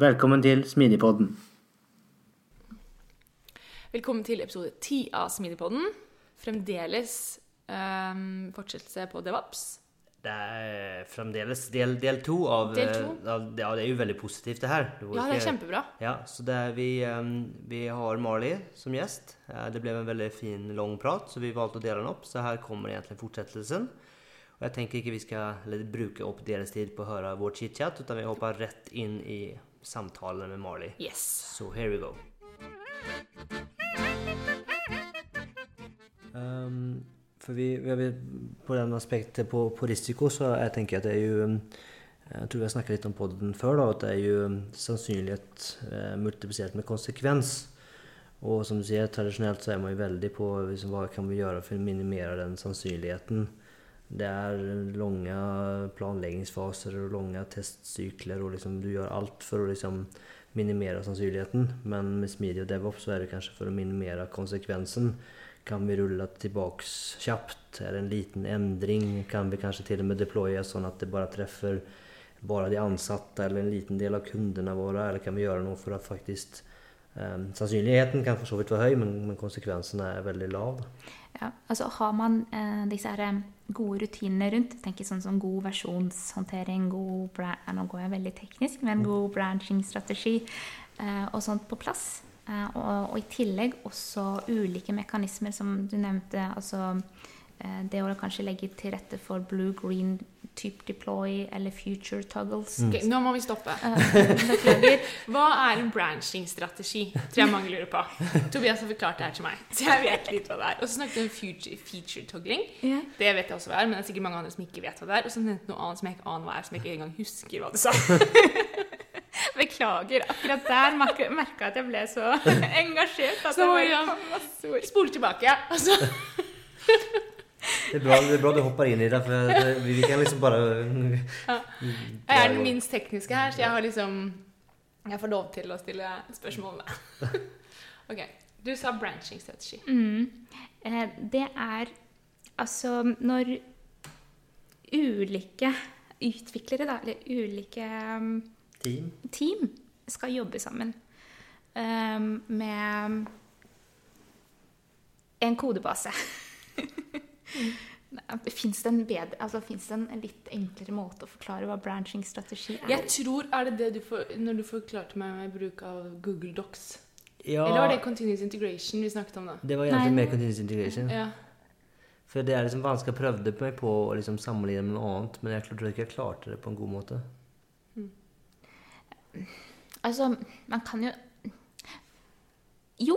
Velkommen til Smidigpodden. Velkommen til episode 10 av Smidigpodden. Fremdeles um, fortsettelse på DevOps. Det er fremdeles del, del to av, Del to? av Ja, det er jo veldig positivt, det her. Det Ja, det er kjempebra. Ja, så det er vi, um, vi har Marley som gjest. Eh, Det ble en veldig fin, lang prat, så vi valgte å dele den opp. Så her kommer egentlig fortsettelsen. Og jeg tenker ikke vi skal eller, bruke opp deres tid på å høre vår chit-chat, utan vi hopper rett inn i samtalen med Marley. Yes. So here we go. Um, for vi, vi, på den aspektet på, på risiko så jeg tenker at det er jo um, Jeg tror vi har snakket litt om podden før, da, at det er jo um, sannsynlighet eh, multiplisert med konsekvens. Og som du sier, tradisjonelt så er man jo veldig på liksom, hva kan vi gjøre for å minimere den sannsynligheten. Det er lange planleggingsfaser og lange testsykler, og liksom, du gjør alt for å liksom, minimere sannsynligheten. Men med smidig og DevOps så er det kanskje for å minimere konsekvensen. Kan vi rulle tilbake kjapt? Er det en liten endring? Kan vi kanskje til og med deploye sånn at det bare treffer bare de ansatte eller en liten del av kundene våre? Eller kan vi gjøre noe for at faktisk um, Sannsynligheten kan for så vidt være høy, men, men konsekvensen er veldig lav. Ja, altså Har man eh, disse her, gode rutinene rundt, tenker sånn som god versjonshåndtering, god bra nå går jeg veldig teknisk, men god branching-strategi eh, og sånt på plass, eh, og, og i tillegg også ulike mekanismer som du nevnte, altså eh, det å kanskje legge til rette for blue-green type deploy eller future toggles. Ok, nå må vi stoppe. Eh. Hva er en branching-strategi? Tror jeg mange lurer på. Tobias har forklart det her til meg, så jeg vet litt hva det er. Og så snakket vi om future, feature toggling. Yeah. Det vet jeg også hva er, men det er sikkert mange andre som ikke vet hva det er. Og så nevnte noe annet som jeg ikke aner hva er, som jeg ikke engang husker hva du sa. Beklager. Akkurat der merka jeg at jeg ble så engasjert. At Så jeg bare ord. Spol tilbake. Altså. Det er bra, det er bra du hopper inn i det, for det, vi, kan liksom bare Jeg er den minst tekniske her, så jeg har liksom Jeg får lov til å stille spørsmålene. ok. Du sa branching-strategi. Mm. Eh, det er altså når ulike utviklere, da, eller ulike um, Team. team skal jobbe sammen um, med en kodebase. Fins det, en bedre, altså, det en litt enklere måte å forklare hva branching-strategi er? Jeg tror Er det det du for, når du forklarte meg med bruk av Google Docs? Ja, Eller var det Continuous Integration vi snakket om da? det var egentlig mer continuous integration. Ja. For det er liksom vanskelig. å prøve meg på å liksom sammenligne med noe annet, men jeg tror ikke jeg klarte det på en god måte. Altså, man kan jo Jo,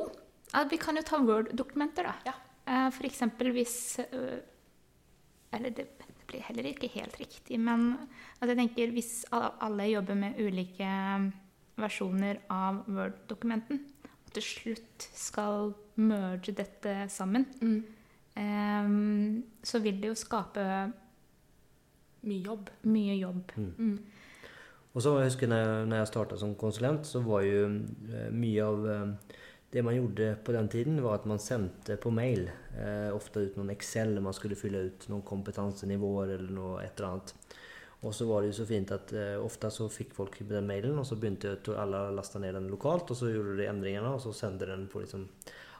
vi kan jo ta Word-dokumenter, da. Ja. Eh, eksempel hvis øh, Eller det, blir heller ikke helt riktig, men at jeg tenker hvis alle jobber med ulike versjoner av Word-dokumenten, og til slutt skal merge dette sammen, Mm. eh, så vil det jo skape Mye jobb. mye jobb. Mm. Og så jeg husker jeg, når jeg starta som konsulent, så var jo eh, mye av eh, det man gjorde på den tiden, var at man sendte på mail. Eh, ofte ut noen Excel man skulle fylle ut noen kompetansenivåer eller noe et eller annet. Og så var det jo så fint at eh, ofte så fikk folk den mailen, og så begynte alle å laste ned den lokalt, og så gjorde de endringene, og så sendte den på liksom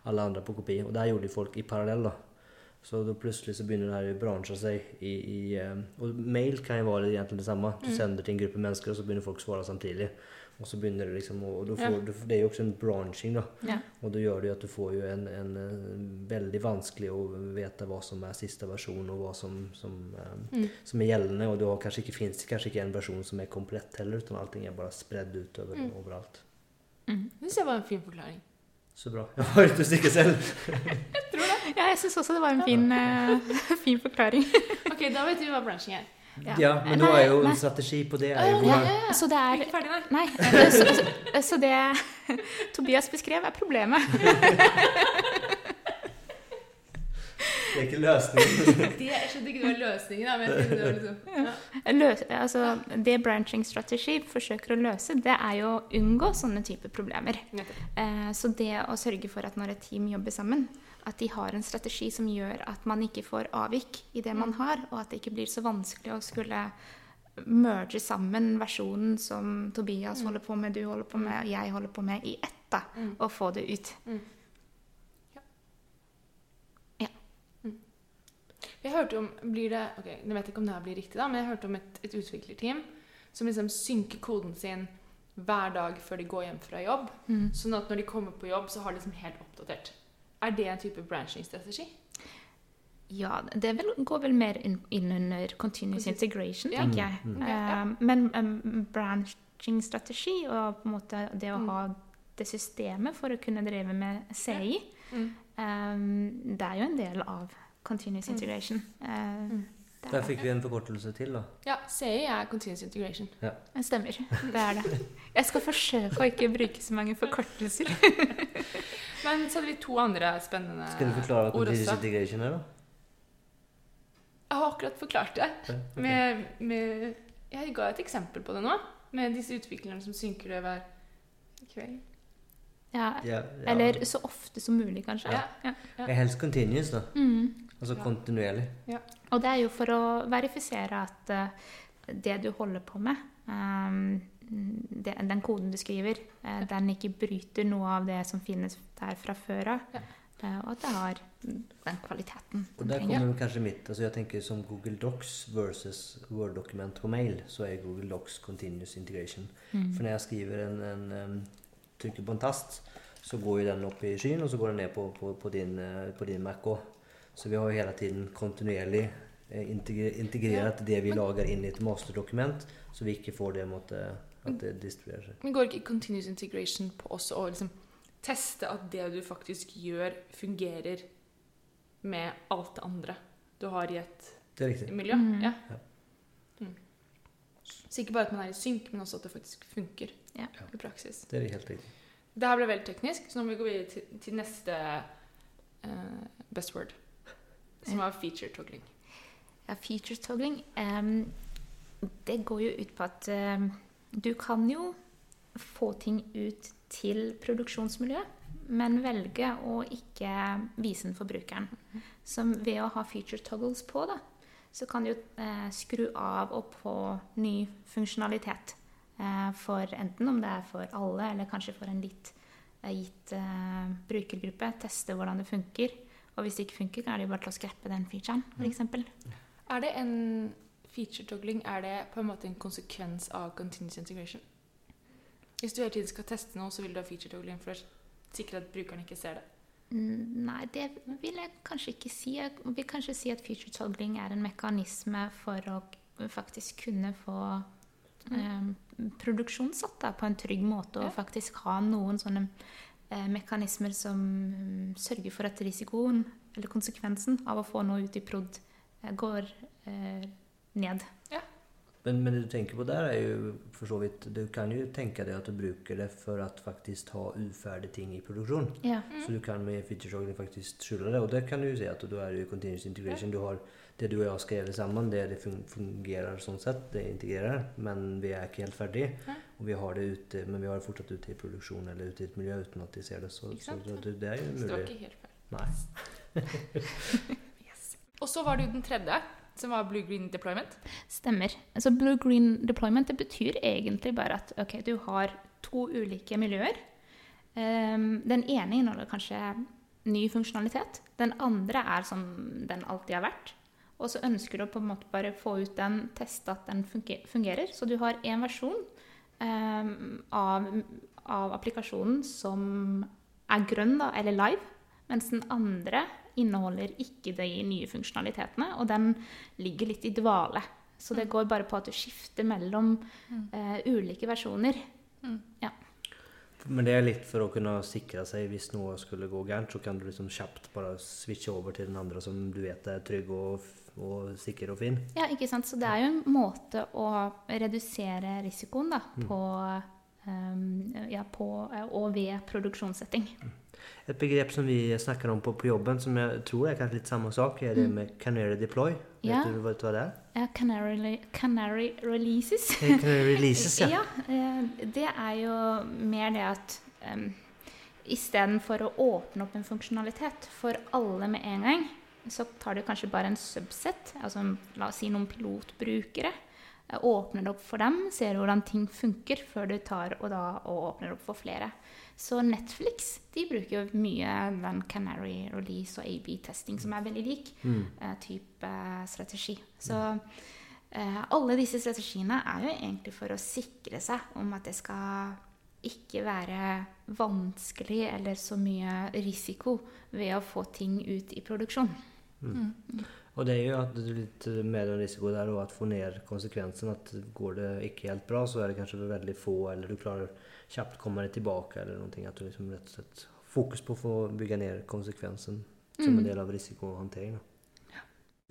alle andre på kopi. Og det gjorde folk i parallell, da. Så da plutselig så begynner det her å bransje seg i, i eh, Og mail kan jo være egentlig det samme. Du sender til en gruppe mennesker, og så begynner folk å svare samtidig. Og så begynner det liksom å- og du Ja. du, Det er jo også en branching, da. Ja. Og da gjør det jo at du får jo en, en, eh, veldig vanskelig å vite hva som er siste versjon, og hva som, som, um, Mm. som er gjeldende. Og det har kanskje ikke, finnes kanskje ikke en versjon som er komplett heller, utan allting er bare spredd utover Mm. overalt. Mm. Det synes jeg var en fin forklaring. Så bra. Jeg var ute og stikke selv. Ja, jeg syns også det var en fin, uh, fin forklaring. Ok, da vet vi hva branching er. Ja, men nå er jo nei. en strategi på det er jo Ja, hvordan ja, ja. Så det er Ikke ferdig, nei. Nei. Så, så, så det Tobias beskrev, er problemet. Det er ikke løsningen. Det, jeg skjønte ikke det var løsningen, da, men det var liksom ja. Løs, altså, det branching-strategi forsøker å løse, det er jo å unngå sånne typer problemer. Eh, så det å sørge for at når et team jobber sammen, at de har en strategi som gjør at man ikke får avvik i det man har, og at det ikke blir så vanskelig å skulle merge sammen versjonen som Tobias holder på med, du holder på med, og jeg holder på med, i ett, da, Mm. og få det ut. Jeg hørte om blir det, ok, Jeg vet ikke om det her blir riktig, da, men jeg hørte om et, et utviklerteam som liksom synker koden sin hver dag før de går hjem fra jobb. Mm. Sånn at når de kommer på jobb, så har de liksom helt oppdatert. Er det en type branching-strategi? Ja, det vel, går vel mer inn, inn under continuous integration, Ja. tenker jeg. Mm, mm. Ja, Um, men um, branching-strategi og på en måte det å Mm. ha det systemet for å kunne drive med CI, Mm. um, det er jo en del av continuous Mm. integration. Uh, Mm. Der er fikk vi en forkortelse til, da. Ja, CI er continuous integration. det. Stemmer. Det er det. Jeg skal forsøke å ikke bruke så mange forkortelser. Men så hadde vi to andre spennende ord også. Skal du forklare hva continuous også. integration er, da? Jeg har akkurat forklart det. Ja. Med, med, jeg ga et eksempel på det nå, med disse utviklerne som synker det hver kveld. Ja. Ja, ja. Eller så ofte som mulig, kanskje. Ja. Ja. Det helst continuous, da. Mm. Altså Ja. kontinuerlig. Og det er jo for å verifisere at uh, det du holder på med, um, det, den koden du skriver, eh, den ikke bryter noe av det som finnes der fra før av. Ja. Eh, og at det har den kvaliteten Og der trenger. kommer kanskje mitt altså Jeg tenker som Google Docs versus Word-dokument på mail, så er Google Docs continuous integration. Mm. For når jeg skriver en, en um, trykker på en tast, så går jo den opp i skyen, og så går den ned på, på, på, din, på din Mac òg. Så vi har jo hele tiden kontinuerlig eh, integrert det vi lager inn i et masterdokument, så vi ikke får det mot at det distribuerer seg. Men går ikke continuous integration på også å liksom teste at det du faktisk gjør, fungerer med alt det andre du har i et Det er miljø? Mm. Ja. Ja. Mm. Så ikke bare at man er i synk, men også at det faktisk funker Ja. i praksis. Det er helt riktig. Det her ble veldig teknisk, så nå må vi gå videre til, til neste uh, best word, som var feature toggling. Ja, feature toggling um, Det går jo ut på at um, du kan jo få ting ut til produksjonsmiljøet, men velge å ikke vise den for brukeren. Som ved å ha feature toggles på, da, så kan du eh, skru av og på ny funksjonalitet. Eh, for enten om det er for alle, eller kanskje for en litt eh, gitt eh, brukergruppe. Teste hvordan det funker. Og hvis det ikke funker, kan de bare til å skreppe den featuren, f.eks. Er det en feature toggling, er det på en måte en konsekvens av continuous integration? Hvis du hele tiden skal teste noe, så vil du ha feature toggling for å sikre at brukeren ikke ser det. Mm, Nei, det vil jeg kanskje ikke si. Jeg vil kanskje si at feature toggling er en mekanisme for å faktisk kunne få eh, produksjon satt da, på en trygg måte, og Ja. faktisk ha noen sånne eh, mekanismer som mm, sørger for at risikoen, eller konsekvensen, av å få noe ut i prod eh, går ned. ned. Men, men det du tenker på der er jo for så vidt Du kan jo tenke deg at du bruker det for å faktisk ha uferdige ting i produksjon. Ja. Så du kan med feature toggling faktisk skjule det. Og det kan du jo si at du er i continuous integration. Du har det du og jeg skal skrevet sammen, det, det fungerer sånn sett. Det integrerer. Men vi er ikke helt ferdige. Nei. Og vi har det ute, men vi har det fortsatt ute i produksjon eller ute i et miljø uten at de ser det. Så, så det, det er jo Så det var mulig. ikke helt feil. Nei. Og så var det jo den tredje, som var blue-green deployment. Stemmer. Altså Blue-green deployment det betyr egentlig bare at ok, du har to ulike miljøer. Um, den ene inneholder kanskje ny funksjonalitet. Den andre er som den alltid har vært. Og så ønsker du på en måte bare få ut den, teste at den fungerer. Så du har én versjon av, av applikasjonen som er grønn, da, eller live, mens den andre inneholder ikke de nye funksjonalitetene, og den ligger litt i dvale. Så det går bare på at du skifter mellom uh, ulike versjoner. Ja. Men det er litt for å kunne sikre seg hvis noe skulle gå gærent, så kan du liksom kjapt bare switche over til den andre som du vet er trygg og, og sikker og fin. Ja, ikke sant? Så det er jo en måte å redusere risikoen da, på, ehm, ja, på eh, og ved produksjonssetting. Et begrep som vi snakker om på, på jobben, som jeg tror er kanskje litt samme sak, er det med canary deploy. Vet du hva det er? Ja, canary, canary releases. Canary releases, ja. ja, eh, det er jo mer det at um, istedenfor å åpne opp en funksjonalitet for alle med en gang, så tar du kanskje bare en subset, altså la oss si noen pilotbrukere. Åpner det opp for dem, ser hvordan ting funker, før du tar og da og åpner opp for flere. Så Netflix de bruker jo mye den Canary Release og AB-testing, som er veldig lik Mm. uh, type eh, strategi. Så uh, alle disse strategiene er jo egentlig for å sikre seg om at det skal ikke være vanskelig eller så mye risiko ved å få ting ut i produksjon. Og det er jo at litt eh, med den risiko der og at få ned konsekvensen. At går det ikke helt bra, så er det kanskje veldig få, eller du klarer kjapt komme deg tilbake, eller noe. At du liksom rett og slett fokus på å få bygge ned konsekvensen som en Mm. del av risikohåndteringen.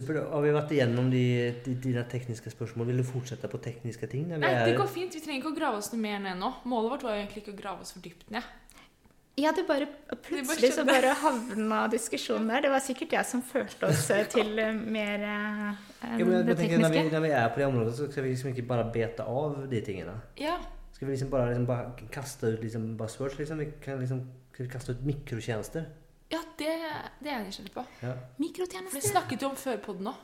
For da har vi vært igjennom de, de, dine tekniske spørsmål. Vil du fortsette på tekniske ting? Nei, det går fint. Vi trenger ikke å grave oss noe mer ned nå. Målet vårt var egentlig ikke å grave oss for dypt ned. Ja, det bare plutselig så bare havna diskusjonen der. Det var sikkert jeg som førte oss eh, til eh, mer eh, jo, men jeg, det tekniske. når, vi, når vi er på det området, så skal vi liksom ikke bare bete av de tingene. Ja. Skal vi liksom bare, liksom bare kaste ut liksom buzzwords? Liksom? Vi kan liksom kan vi kaste ut mikrotjenester. Ja, det, det er jeg nysgjerrig på. Ja. For det snakket jo om før podden òg.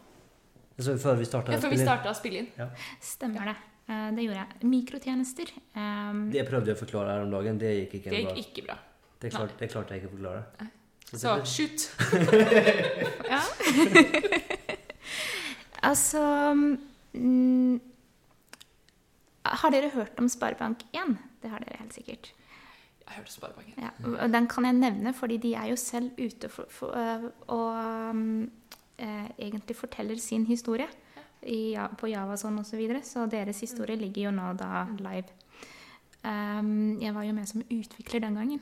Altså, før vi starta Ja, før vi starta å spille inn. Stemmer det. Eh, Det gjorde jeg. Mikrotjenester. Um, Det prøvde jeg å forklare her om dagen. Det gikk ikke Det bra. gikk ikke bra. Det, klart, det klarte jeg ikke å forklare. Så shoot. Ja. altså mm, Har dere hørt om Sparebank1? Det har dere helt sikkert. Jeg hørte Sparebanken. Ja, og den kan jeg nevne, fordi de er jo selv ute for, for, øh, og um, eh, egentlig forteller sin historie i, Ja- på Javason osv. Så, videre, så deres historie ligger jo nå da live. Um, jeg var jo med som utvikler den gangen.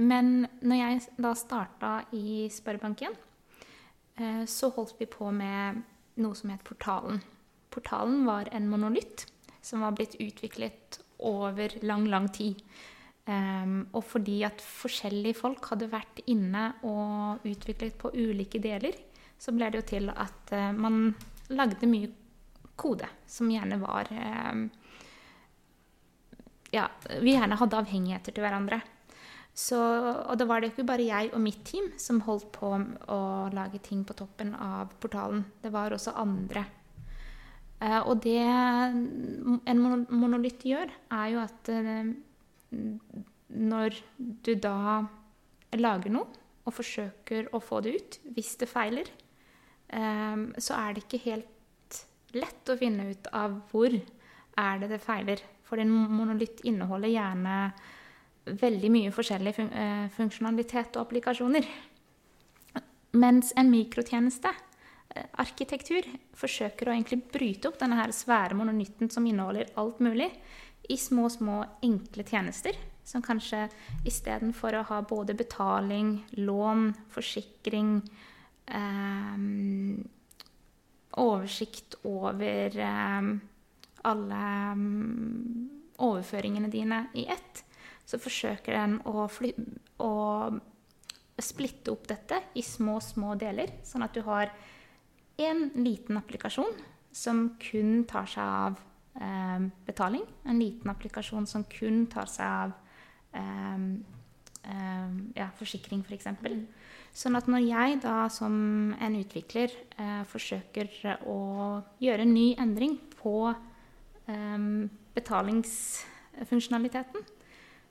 Men når jeg da starta i Sparebank1, eh, så holdt vi på med noe som het Portalen. Portalen var en monolitt som var blitt utviklet over lang, lang tid. Um, og fordi at forskjellige folk hadde vært inne og utviklet på ulike deler, så ble det jo til at uh, man lagde mye kode som gjerne var um, Ja, vi gjerne hadde avhengigheter til hverandre. Så, og da var det ikke bare jeg og mitt team som holdt på å lage ting på toppen av portalen. Det var også andre. Eh, og det en mono- monolitt gjør, er jo at eh, når du da lager noe og forsøker å få det ut, hvis det feiler, eh, så er det ikke helt lett å finne ut av hvor er det det feiler. For en monolitt inneholder gjerne veldig mye forskjellig fun eh, funksjonalitet og applikasjoner. Mens en mikrotjeneste, eh, arkitektur, forsøker å egentlig bryte opp denne her svære mononytten som inneholder alt mulig, i små, små, enkle tjenester. Som kanskje istedenfor å ha både betaling, lån, forsikring, eh, oversikt over eh, alle mm, overføringene dine i ett, så forsøker den å, fly å splitte opp dette i små, små deler, sånn at du har en liten applikasjon som kun tar seg av eh, betaling. En liten applikasjon som kun tar seg av eh, eh, ja, forsikring, f.eks. For eksempel. sånn at når jeg da som en utvikler eh, forsøker å gjøre en ny endring på eh, betalingsfunksjonaliteten,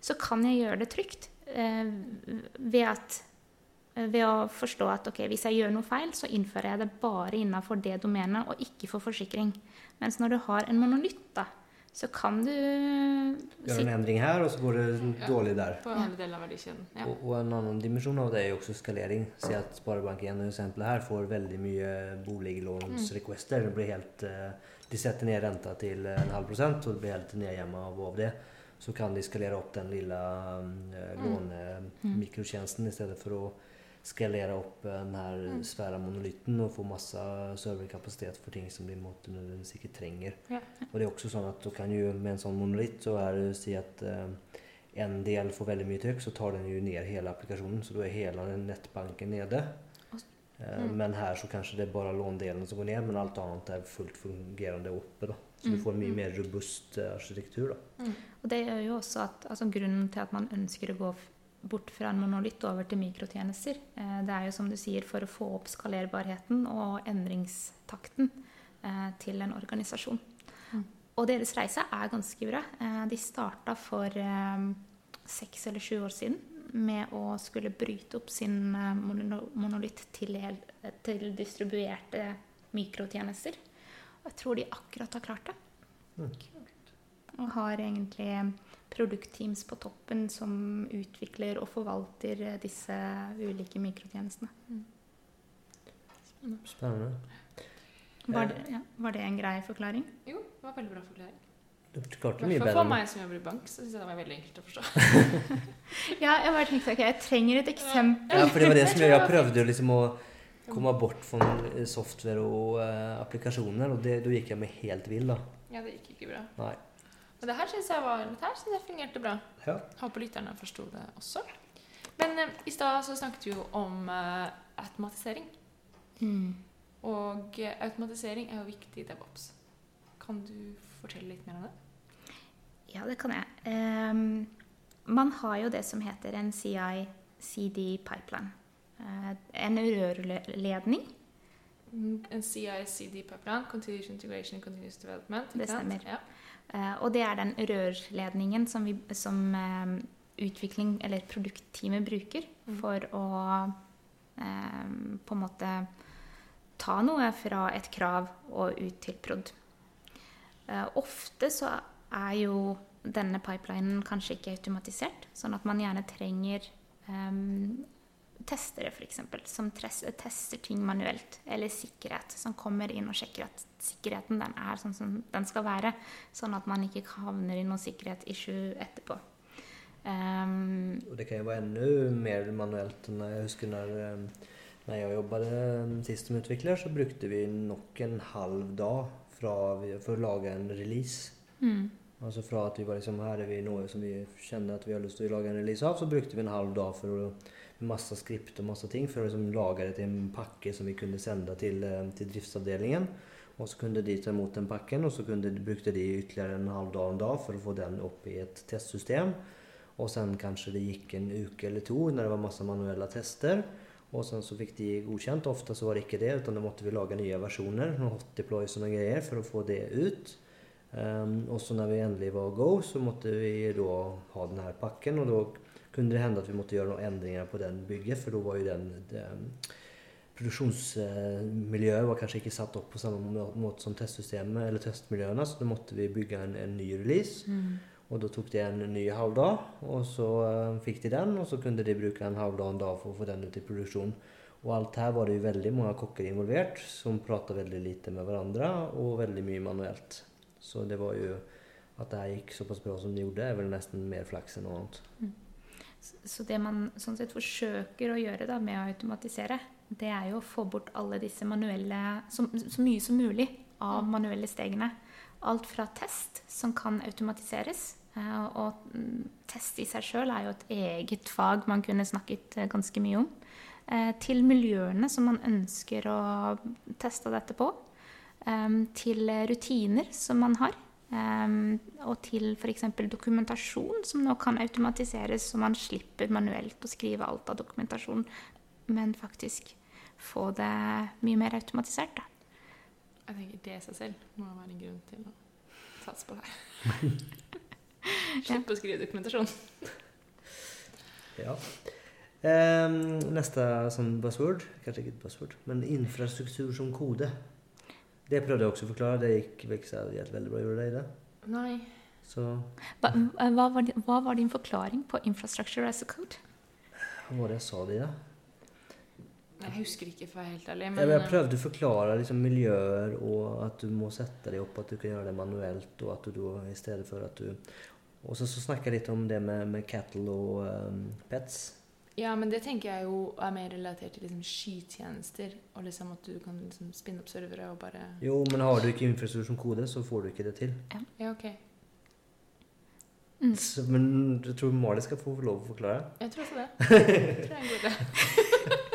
så kan jeg gjøre det trygt eh, ved, at, ved å forstå at ok, hvis jeg gjør noe feil, så innfører jeg det bare innafor det domenet, og ikke for forsikring. Mens når du har en monolitt, da, så kan du Gjøre en endring her, og så går det dårlig der. På alle deler av verdikjeden. Ja. Og, og en annen dimensjon av det er jo også skalering. Se at Sparebank1 eksempel her får veldig mye boliglånsrequester. Det blir helt, eh, de setter ned renta til en halv prosent, og det blir helt nedgjemma av av det. Så kan de skalere opp den lille eh, lånemikrotjenesten i stedet for å skalere opp eh, den her Mm. svære monolitten og få masse serverkapasitet for ting som de måtte nødvendigvis ikke trenger. Ja. Og det er også sånn at du kan jo med en sånn monolitt så er det å si at eh, en del får veldig mye trykk, så tar den jo ned hele applikasjonen. Så da er hele den nettbanken nede. Eh, Mm. Men her så kanskje det er bare låndelen som går ned, men alt annet er fullt fungerende oppe. da. Så du Mm. får en mye mer robust eh, arkitektur. da. Og det gjør jo også at altså Grunnen til at man ønsker å gå bort fra en monolitt over til mikrotjenester, eh, det er jo som du sier for å få opp skalerbarheten og endringstakten eh, til en organisasjon. Mm. Og deres reise er ganske bra. Eh, de starta for eh, seks eller sju år siden med å skulle bryte opp sin eh, monolitt til, til distribuerte mikrotjenester. Jeg tror de akkurat har klart det. Mm. Og har egentlig produktteams på toppen som utvikler og forvalter disse ulike mikrotjenestene. Spennende. Var Eh. det, ja, var det en grei forklaring? Jo, det var veldig bra forklaring. Det klarte mye bedre. for meg som jobber i bank, så syns jeg det var veldig enkelt å forstå. Ja, jeg bare tenkte ok, jeg trenger et eksempel. Ja, for det var det som jeg, prøvde liksom å komme bort fra eh, software og uh, applikasjoner, og det, da gikk jeg meg helt vill. da. Ja, det gikk ikke bra. Nei. Men det her syns jeg, var- det her synes jeg fungerte bra. Ja. Håper lytterne forsto det også. Men uh, i stad så snakket vi jo om uh, automatisering. Mm. Og automatisering er jo viktig i DevOps. Kan du fortelle litt mer om det? Ja, det kan jeg. Um, man har jo det som heter en CI-CD-pipeline. Eh, en rørledning. Mm, En CICD-pipeline, Continuous Integration and Continuous Development. Det stemmer. Ja. Eh, og det er den rørledningen som, vi, som eh, utvikling, eller produktteamet bruker Mm. for å eh, på en måte ta noe fra et krav og ut til prod. Eh, ofte så er jo denne pipelinen kanskje ikke automatisert, sånn at man gjerne trenger eh, testere, f.eks., som tester ting manuelt. Eller sikkerhet, som kommer inn og sjekker at sikkerheten den er sånn som den skal være. Sånn at man ikke havner i noe sikkerhetsissue etterpå. Um, Og det kan jo være enda mer manuelt. Når Jeg husker når, eh, når jeg jobbet sist som utvikler, så brukte vi nok en halv dag fra for å lage en release. mm, Altså fra at vi var liksom, her er vi noe som vi kjenner at vi har lyst til å lage en release av, så brukte vi en halv dag for å masse skript og masse ting for å liksom lage det til en pakke som vi kunne sende til, eh, til driftsavdelingen. Og så kunne de ta imot den pakken, og så kunne, brukte de ytterligere en halv dag en dag for å få den opp i et testsystem. Og sen kanskje det gikk en uke eller to når det var masse manuelle tester. Og sen så fikk de godkjent. Ofte så var det ikke det, utan da måtte vi lage nye versjoner, noen hot deploys og noen greier, for å få det ut. Um, og så når vi endelig var go, så måtte vi da ha den her pakken. Og da kunne det hende at vi måtte gjøre noen endringer på den bygget, for da var jo den det, Produksjonsmiljøet var kanskje ikke satt opp på samme måte som testsystemet eller testmiljøene, så da måtte vi bygge en, en ny release. Og da tok det en ny halvdag, og så uh, fikk de den, og så kunne de bruke en halvdag en dag for å få den ut i produksjon. Og alt her var det jo veldig mange kokker involvert, som prata veldig lite med hverandre, og veldig mye manuelt. Så det var jo At det gikk såpass bra som det gjorde, er vel nesten mer flaks enn noe annet. Så det man sånn sett forsøker å gjøre da, med å automatisere, det er jo å få bort alle disse manuelle Så, så mye som mulig av manuelle stegene. Alt fra test, som kan automatiseres. eh, Og mm, test i seg sjøl er jo et eget fag man kunne snakket eh, ganske mye om. eh, Til miljøene som man ønsker å teste dette på. Eh, Til rutiner som man har. Um, og til f.eks. dokumentasjon, som nå kan automatiseres, så man slipper manuelt å skrive alt av dokumentasjon, men faktisk få det mye mer automatisert. Da. Jeg tenker Det i seg selv må være en grunn til å satse på det Slippe ja. å skrive dokumentasjon. Ja. Um, neste sånn buzzword, kanskje ikke et buzzword, men infrastruktur som kode. Det prøvde jeg også å forklare. Det gikk ikke så veldig bra. Gjorde det i det? Nei. Så Hva, hva, var, din- hva var din forklaring på infrastructure as a code? hva var det jeg sa det i, da? Jeg husker ikke, for helt ærlig. Men jeg eh, prøvde å forklare liksom, miljøer, og at du må sette deg opp, at du kan gjøre det manuelt, og at du da i stedet for at du Og så, så snakka jeg litt om det med, med cattle og um, pets. Ja, men det tenker jeg jo er mer relatert til liksom skytjenester. Og liksom at du kan liksom spinne opp servere og bare Jo, men har du ikke infrastruktur som kode, så får du ikke det til. Ja, ok. Mm. Så, men jeg tror Mali skal få lov å forklare. Jeg tror også det. Jeg tror jeg er en god idé.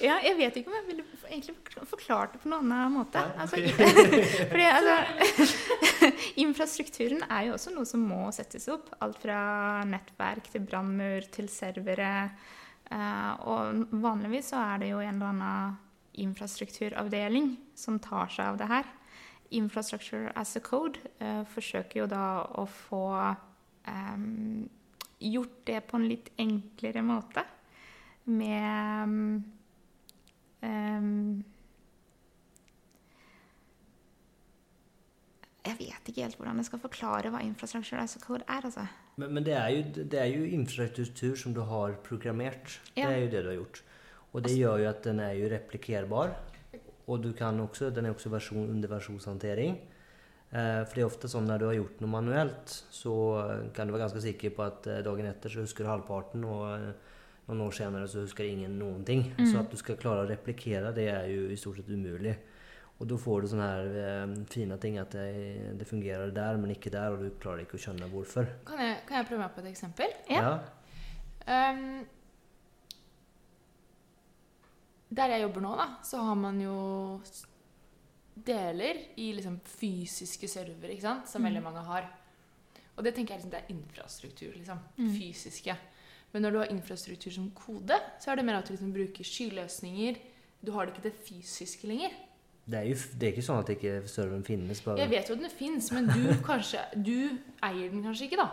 Ja, jeg vet ikke om jeg ville egentlig forklart det på noen annen måte. Altså, fordi altså, infrastrukturen er jo også noe som må settes opp. Alt fra nettverk til brannmur til servere. Eh, og vanligvis så er det jo en eller annen infrastrukturavdeling som tar seg av det her. Infrastructure as a code eh, forsøker jo da å få um, gjort det på en litt enklere måte. Med em, Jeg vet ikke helt hvordan jeg skal forklare hva infrastruktur as a code er. altså. Men, men det, er jo, det er jo infrastruktur som du har programmert. Ja. Det er jo det du har gjort. Og det gjør jo at den er jo replikerbar. Og du kan også, den er også versjon, under versjonshåndtering. Eh, for det er ofte sånn når du har gjort noe manuelt, så eh, kan du være ganske sikker på at eh, dagen etter så husker du halvparten, og eh, noen år senere så husker ingen noen ting. Så at du skal klare å replikere, det er jo i stort sett umulig. Og da får du sånne her eh, fine ting at det, det fungerer der, men ikke der, og du klarer ikke å skjønne hvorfor. Kan jeg, kan jeg prøve meg på et eksempel? Ja. Ehm, der jeg jobber nå, da, så har man jo deler i liksom fysiske servere, ikke sant? som Mm. veldig mange har. Og det tenker jeg liksom, det er infrastruktur. liksom, Mm. Fysiske. Men når du har infrastruktur som kode, så er det mer at du liksom bruker skyløsninger. Du har det ikke det fysiske lenger. Det er jo det er ikke sånn at ikke serveren finnes. Bare. Jeg vet jo at den fins, men du kanskje, du eier den kanskje ikke, da.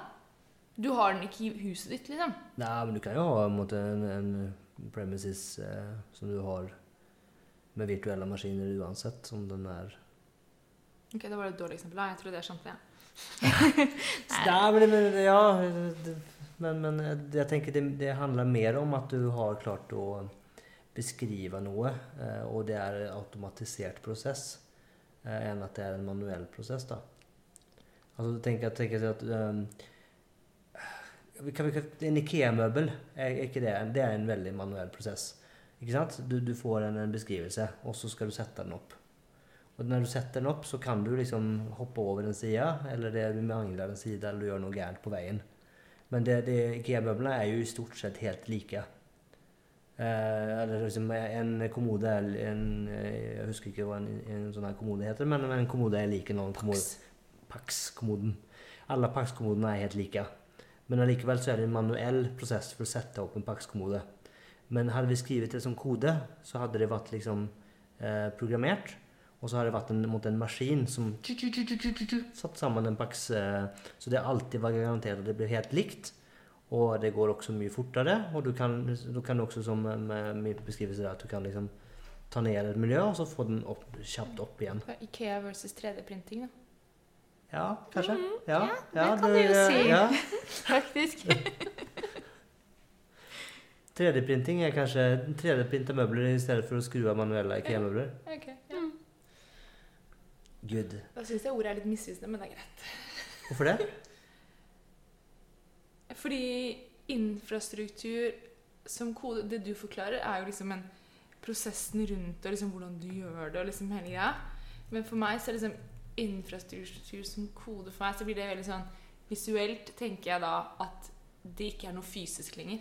Du har den ikke i huset ditt, liksom. Nei, men du kan jo ha en, måte, en, en premises eh, som du har med virtuelle maskiner uansett som den er Ok, Det var et dårlig eksempel. Jeg tror det sant, det. Nei, men, ja, men, men jeg tenker det, det handler mer om at du har klart å beskrive noe, eh, og det er en automatisert prosess, eh, enn at det er en manuell prosess. da. Altså, tenk, jeg tenker at um, En Ikea-møbel, er ikke det, det er en veldig manuell prosess. Ikke sant? Du, du får en, en beskrivelse, og så skal du sette den opp. Og når du setter den opp, så kan du liksom hoppe over en side, eller det, du mangler en side, eller du gjør noe gærent på veien. Men det, det, IKEA-møblene er jo i stort sett helt like. Eh, eller liksom en kommode en, eh, Jeg husker ikke hva en, en sånn her kommode heter, men en kommode er lik en annen kommode. Pax-kommoden. Alle Pax-kommodene er helt like. Men allikevel så er det en manuell prosess for å sette opp en Pax-kommode. Men hadde vi skrevet det som kode, så hadde det vært liksom eh, programmert. Og så har det vært en, mot en maskin som satt sammen en paks. Eh, så det alltid var garantert at det blir helt likt. Og det går også mye fortere. Og du kan, du kan også, som eh, med min beskrivelse, der, at du kan liksom ta ned et miljø, og så få den opp, kjapt opp igjen. Ikea versus 3D-printing, da. Ja, kanskje. Ja, det kan du jo si. Ja. Faktisk. 3D-printing er kanskje 3D-printa møbler i stedet for å skru av manuelle IKEA-møbler. Ok, ja. Good. Da syns jeg ordet er litt misvisende, men det er greit. Hvorfor det? Fordi infrastruktur som kode Det du forklarer, er jo liksom en prosessen rundt og liksom hvordan du gjør det. og liksom hele greia. Men for meg så er liksom infrastruktur som kode For meg så blir det veldig sånn Visuelt tenker jeg da at det ikke er noe fysisk lenger.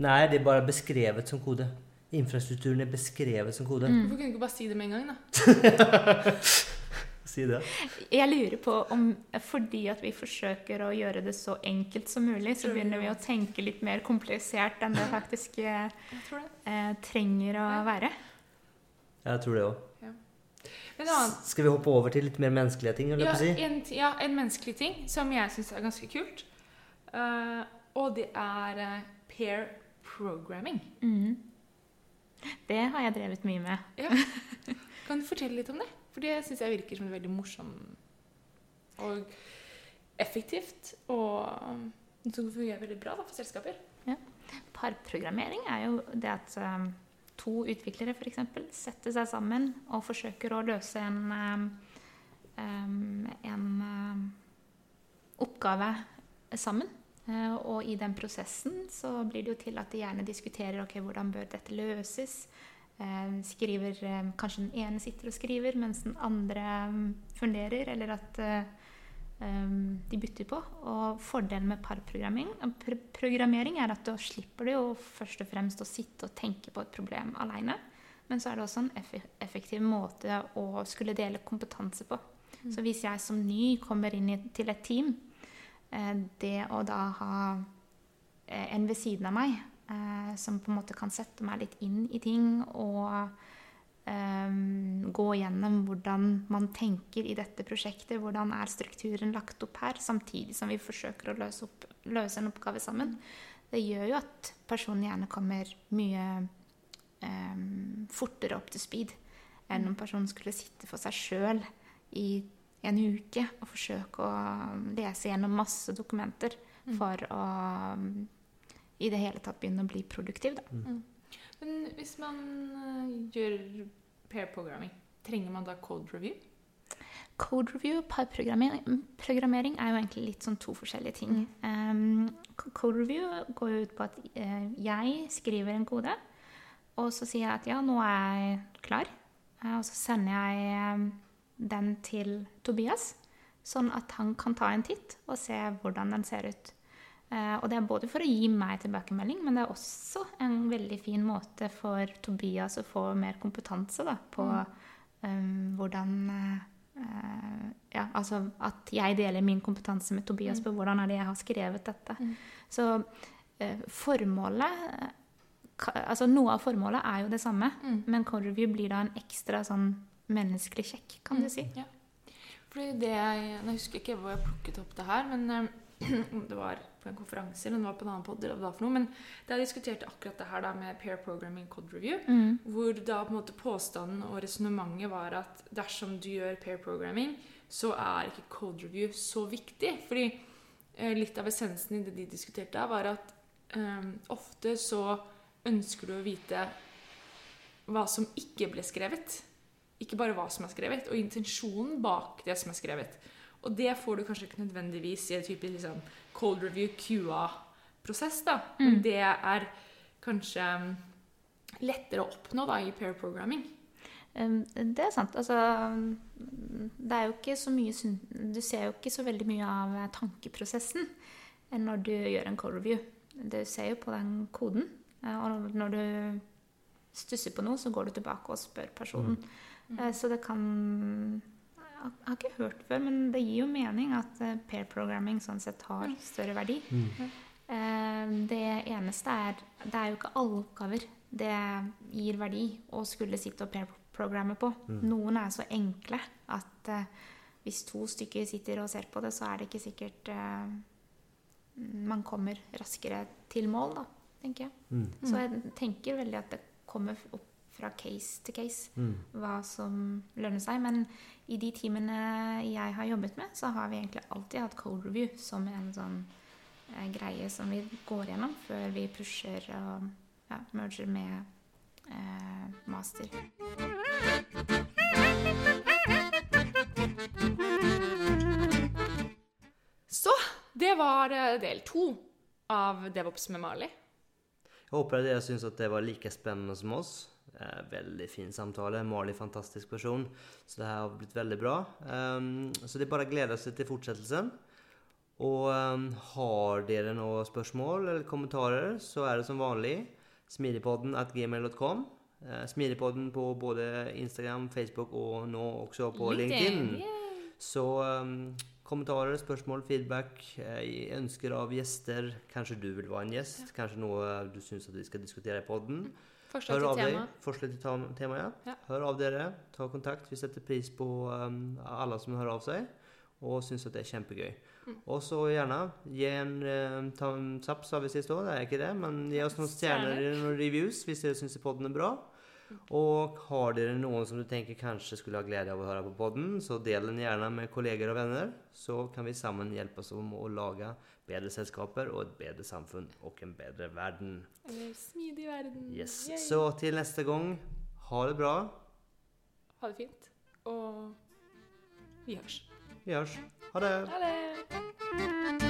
Nei, det er bare beskrevet som kode. Infrastrukturen er beskrevet som kode. Hvorfor kunne du ikke bare si det med en gang, da? Si det. Jeg lurer på om fordi at vi forsøker å gjøre det så enkelt som mulig, så begynner vi å tenke litt mer komplisert enn det faktisk eh, det. eh, trenger å Ja. være. Jeg tror det òg. Men Skal vi hoppe over til litt mer menneskelige ting? ja, si? en, ja, en menneskelig ting som jeg syns er ganske kult. Uh, og det er uh, pair programming. Mhm. Det har jeg drevet mye med. Kan du fortelle litt om det? For det syns jeg virker som veldig morsom og effektivt. Og um, som fungerer veldig bra da, for selskaper. Parprogrammering er jo det at um, to utviklere f.eks. setter seg sammen og forsøker å løse en, um, um, en um, oppgave sammen. Eh, og i den prosessen så blir det jo til at de gjerne diskuterer ok, hvordan bør dette løses. Eh, skriver, eh, kanskje den ene sitter og skriver mens den andre um, funderer, eller at de bytter på. Og fordelen med parprogrammering programmering er at da slipper du jo først og fremst å sitte og tenke på et problem alene. Men så er det også en effektiv måte å skulle dele kompetanse på. Så hvis jeg som ny kommer inn til et team, det å da ha eh, en ved siden av meg eh, som på en måte kan sette meg litt inn i ting og um, gå gjennom hvordan man tenker i dette prosjektet, hvordan er strukturen lagt opp her, samtidig som vi forsøker å løse, opp, løse en oppgave sammen. Det gjør jo at personen gjerne kommer mye um, fortere opp til speed enn om personen skulle sitte for seg sjøl i en uke og forsøke å lese gjennom masse dokumenter for å um, i det hele tatt begynne å bli produktiv. Da. Men hvis man eh, gjør pair programming, trenger man da code review? Code review og parprogrammering programmering er jo egentlig litt sånn to forskjellige ting. Um, code review går jo ut på at eh, jeg skriver en kode, og så sier jeg at ja, nå er jeg klar. Eh, og så sender jeg eh, den til Tobias, sånn at han kan ta en titt og se hvordan den ser ut. Eh, og det er både for å gi meg tilbakemelding, men det er også en veldig fin måte for Tobias å få mer kompetanse da, på um, hvordan eh, Ja, altså at jeg deler min kompetanse med Tobias på hvordan er det jeg har skrevet dette. Så uh, formålet Altså noe av formålet er jo det samme, men code blir da en ekstra sånn menneskelig kjekk, kan du si. Ja. Fordi det jeg, jeg husker ikke hvor jeg plukket opp det her, men eh, om det var på en konferanse eller det var på en annen podd, eller hva for noe, men jeg diskuterte akkurat det her da med pair programming code review, hvor da på en måte påstanden og resonnementet var at dersom du gjør pair programming, så er ikke code review så viktig. Fordi eh, litt av essensen i det de diskuterte var at eh, ofte så ønsker du å vite hva som ikke ble skrevet. Ikke bare hva som er skrevet, og intensjonen bak det som er skrevet. Og det får du kanskje ikke nødvendigvis i en type liksom, cold review QA-prosess, da. Men det er kanskje mm, lettere å oppnå da i pair programming. Um, Det er sant. Altså, det er jo ikke så mye Du ser jo ikke så veldig mye av tankeprosessen når du gjør en code review. Du ser jo på den koden, eh, og når du stusser på noe, så går du tilbake og spør personen. Eh, Så det kan Jeg har ikke hørt før, men det gir jo mening at eh, pair programming sånn sett har større verdi. Mm. Det eneste er Det er jo ikke alle oppgaver det gir verdi å skulle sitte og pair-programme på. Noen er så enkle at eh, hvis to stykker sitter og ser på det, så er det ikke sikkert eh, man kommer raskere til mål, da, tenker jeg. Så jeg tenker veldig at det kommer opp fra case til case hva som lønner seg. Men i de teamene jeg har jobbet med, så har vi egentlig alltid hatt code review som en sånn eh, greie som vi går gjennom før vi pusher og ja, merger med eh, master. Så det var eh, del to av DevOps med Mali. Jeg håper at dere syns at det var like spennende som oss. Eh, veldig fin samtale. Mali fantastisk person. Så det her har blitt veldig bra. Um, så det er bare å glede seg til fortsettelsen. Og um, har dere noen spørsmål eller kommentarer, så er det som vanlig smidigpodden at gmail.com. Eh, smidigpodden på både Instagram, Facebook og nå også på LinkedIn. Så um, kommentarer, spørsmål, feedback, eh, ønsker av gjester. Kanskje du vil være en gjest? Kanskje noe du syns vi skal diskutere i podden? Forslag til tema. Forslag til tema, ja. Ja. Hør av dere. Ta kontakt. Vi setter pris på um, alle som hører av seg, og syns at det er kjempegøy. Mm. Og så gjerne gi en uh, thumbs up, sa vi sist òg. Det er ikke det, men gi oss noen Stjerner. eller noen reviews hvis dere syns podden er bra. Og har dere noen som du tenker kanskje skulle ha glede av å høre på podden, så del den gjerne med kolleger og venner. Så kan vi sammen hjelpe oss om å lage bedre selskaper og et bedre samfunn og en bedre verden. Eller smidig verden. Yes. Yay. Så til neste gang, ha det bra. Ha det fint. Og vi hørs. Vi hørs. Ha det. Ha det!